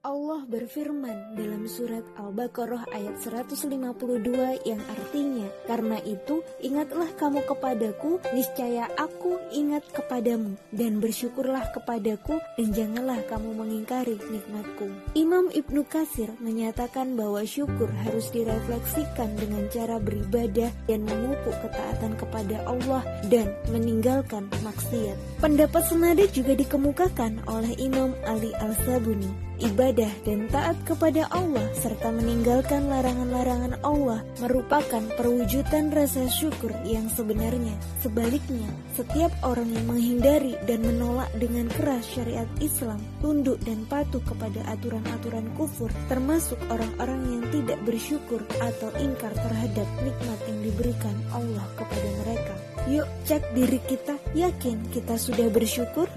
Allah berfirman dalam surat Al-Baqarah ayat 152 yang artinya, Karena itu ingatlah kamu kepadaku, niscaya aku ingat kepadamu, dan bersyukurlah kepadaku, dan janganlah kamu mengingkari nikmatku. Imam Ibnu Kasir menyatakan bahwa syukur harus direfleksikan dengan cara beribadah dan memupuk ketaatan kepada Allah dan meninggalkan maksiat. Pendapat senada juga dikemukakan oleh Imam Ali Al-Sabuni ibadah dan taat kepada Allah serta meninggalkan larangan-larangan Allah merupakan perwujudan rasa syukur yang sebenarnya. Sebaliknya, setiap orang yang menghindari dan menolak dengan keras syariat Islam, tunduk dan patuh kepada aturan-aturan kufur, termasuk orang-orang yang tidak bersyukur atau ingkar terhadap nikmat yang diberikan Allah kepada mereka. Yuk cek diri kita, yakin kita sudah bersyukur?